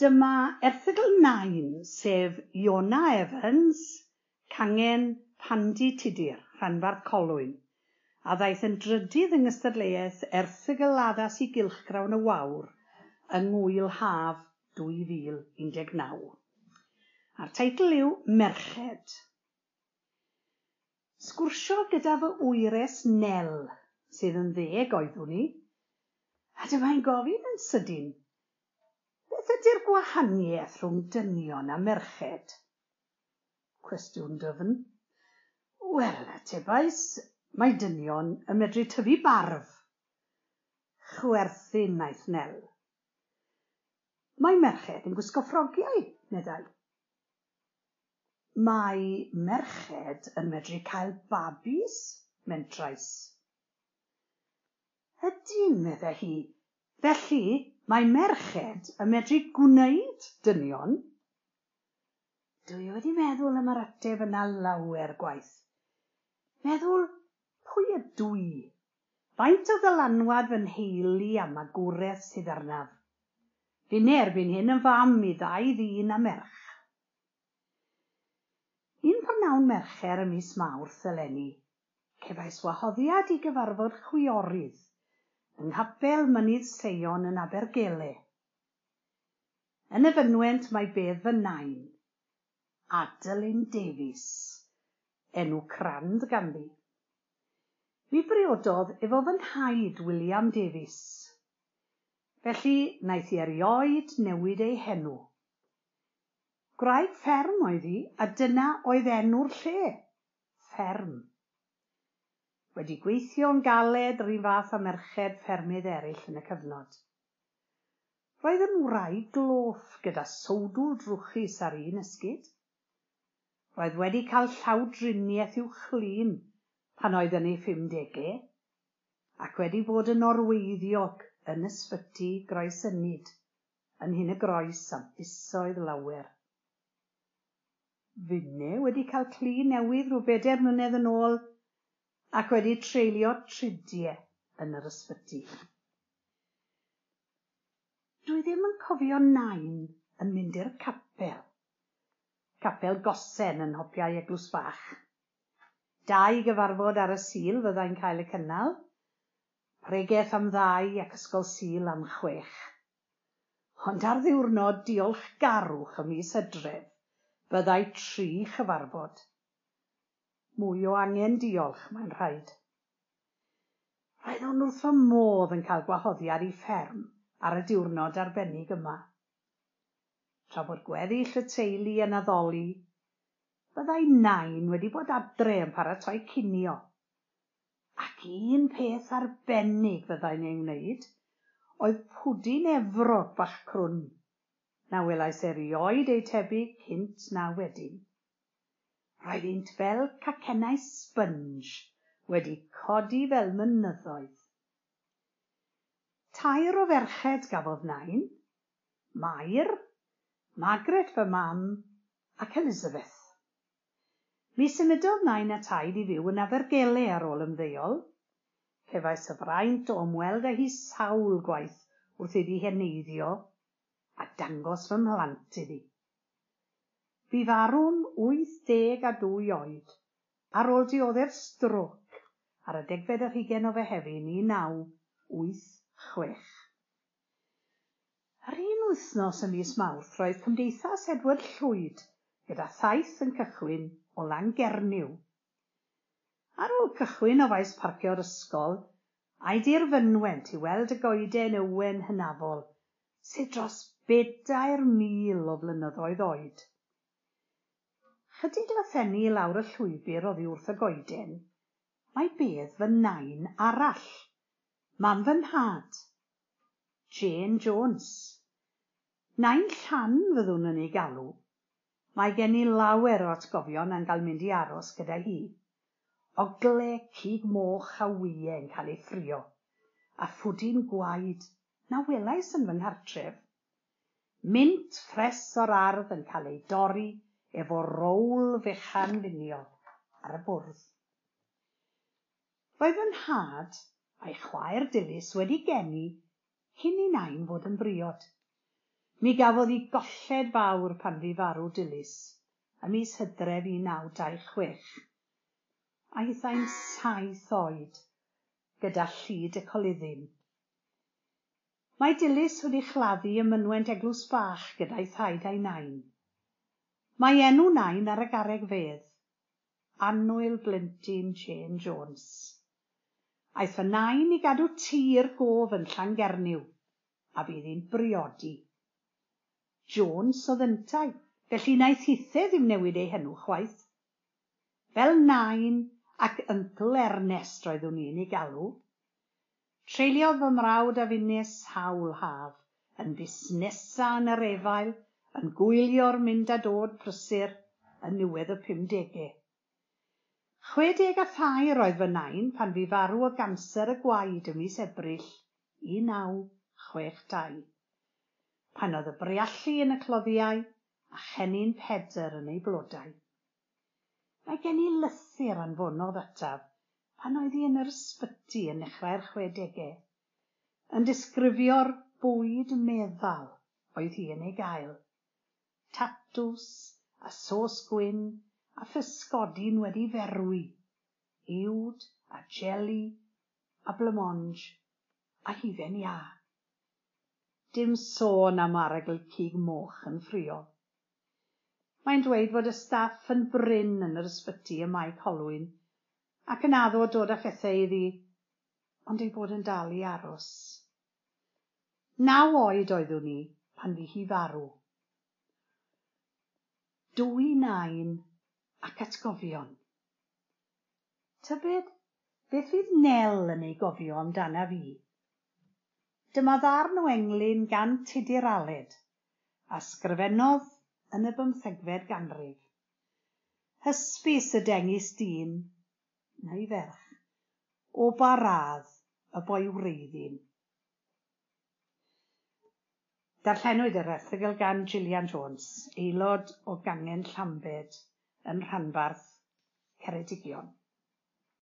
Dyma erthygl 9, sef Iona Evans, cangen pandi tudur, rhanbarth colwyn, a ddaeth yn drydydd yng ngystadleuaeth erthygl addas i gylchgrawn y wawr yng ngwyl haf 2019. A'r teitl yw Merched. Sgwrsio gyda fy wyres Nel, sydd yn ddeg oeddwn i, a dyma'n gofyn yn sydyn, ydy'r gwahaniaeth rhwng dynion a merched? Cwestiwn dyfn. Wel, atebais, mae dynion yn medru tyfu barf. Chwerthu naeth Nel. Mae merched yn gwisgo ffrogiau, meddai. Mae merched yn medru cael babis, mentrais. Ydyn, meddai hi. Felly, mae merched yn medru gwneud dynion. Dwi wedi meddwl am yr ateb yna lawer gwaith. Meddwl, pwy ydw i? Faint o ddylanwad fy nheulu am agwredd sydd arnaf? Fi'n erbyn hyn yn fam i ddau ddyn a merch. Un prynawn mercher ym mis Mawrth eleni, cefais wahoddiad i gyfarfod chwiorydd yng nghapel Mynydd Seion yn Abergele. Yn y fynwent mae bedd fy nain, Adeline Davies, enw crand ganddi. Mi briododd efo fy nhaid William Davies. Felly, naeth i erioed newid ei henw. Gwraig fferm oedd hi, a dyna oedd enw'r lle. Fferm wedi gweithio'n galed yr un fath â merched ffermydd eraill yn y cyfnod. Roedd yn wraig gloff gyda sowdl drwchus ar un ysgyd. Roedd wedi cael llawdriniaeth i'w chlun pan oedd yn ei phumdegau, ac wedi bod yn orweiddiog yn ysbyty groesynid, yn hyn y groes am busoedd lawer. Funne wedi cael clu newydd rhyw bedair er mlynedd yn ôl ac wedi treulio tridiau yn yr ysbyty. Dwi ddim yn cofio nain yn mynd i'r capel. Capel gosen yn hopiau eglws bach. Dau gyfarfod ar y sil fyddai'n cael y cynnal. Pregeth am ddau ac ysgol sil am chwech. Ond ar ddiwrnod diolch garwch ym mis hydref, byddai tri chyfarfod mwy o angen diolch mae'n rhaid. Roedd o'n wrth fy modd yn cael gwahoddiad i fferm ar y diwrnod arbennig yma. Tra bod gweddill y teulu yn addoli, byddai nain wedi bod adre yn paratoi cinio. Ac un peth arbennig fyddai'n ei wneud oedd pwdin efro bach crwn. Na welais erioed ei tebyg cynt na wedyn. Roeddent fel cacennau sponge wedi codi fel mynyddoedd. Tair o ferched gafodd nain, Mair, Margaret fy mam ac Elizabeth. Mi symudodd nain a taid i fyw yn Abergele ar ôl ymddeol. Cefais y fraint o ymweld â hi sawl gwaith wrth iddi heneiddio a dangos fy mhlant iddi. Bu farw'n wyth deg a dwy oed ar ôl dioddef stroc ar y degfed ar hugen o Fehefin un naw wyth chwech. Yr un wythnos ym mis Mawrth roedd Cymdeithas Edward Llwyd gyda thaith yn cychwyn o Langerniw. Ar ôl cychwyn o faes parcio'r ysgol, a'i i'r fynwent i weld y goeden ywen hynafol sydd dros bedair mil o flynyddoedd oed. Chydig lathenni i lawr y llwybr oddi wrth y goeden, mae bedd fy nain arall, mam fy nhad, Jane Jones. Nain llan fyddwn yn ei galw. Mae gen i lawer o atgofion yn cael mynd i aros gyda hi. Ogle cig moch a wyau yn cael ei ffrio, a ffwdi'n gwaed na welais yn fy nghartref. Mint ffres o'r ardd yn cael ei dorri efo rowl fechan luniog ar y bwrdd. Roedd 'yn nhad a'i chwaer Dilys wedi geni cyn i nain fod yn briod. Mi gafodd hi golled fawr pan fu farw Dilys ym mis Hydref 1926. naw saith oed gyda llid y colyddin. Mae Dilys wedi chladdu ym mynwent eglws bach gyda'i thaid a'i nain Mae enw nain ar y garreg fedd. Annwyl blentyn Jane Jones. Aeth fy nain i gadw tir gof yn Llangernyw, a bydd hi'n briodi. Jones oedd yntau, felly naeth Hithe ddim newid ei henw chwaith. Fel nain ac Uncle Ernest roeddwn i'n ei galw, treuliodd fy mrawd a funes hawl haf yn busnesa yn yr efail yn gwylio'r mynd a dod prysur yn niwedd y pumdegau. Chwe deg a thair oedd fy nain pan fi farw o ganser y gwaed ym mis Ebrill 1962. Pan oedd y breallu yn y cloddiau a chennin peder yn ei blodau. Mae gen i lythyr anfonodd ataf pan oedd hi yn yr ysbyty yn nechrau'r chwedegau, yn disgrifio'r bwyd meddal oedd hi yn ei gael tatws a sos gwyn a ffysgodin wedi ferwi, uwd a jeli a blamonj a hifen ia. Dim sôn am aragl cig moch yn ffrio. Mae'n dweud fod y staff yn bryn yn yr ysbyty y mae Colwyn ac yn addo dod â phethau iddi, ond ei bod yn dal i aros. Naw oed oeddwn ni pan fu hi farw dwy nain ac atgofion. Tybed, beth fydd Nel yn ei gofio amdana fi? Dyma ddarn o englyn gan Tudur Aled, a sgrifennodd yn y bymthegfed ganrif. Hysbys y dengis dyn, neu ferch, o baradd y boi wreiddyn. Darllenwyd yr erthygl gan Gillian Jones, aelod o Gangen Llambed yn rhanbarth Ceredigion.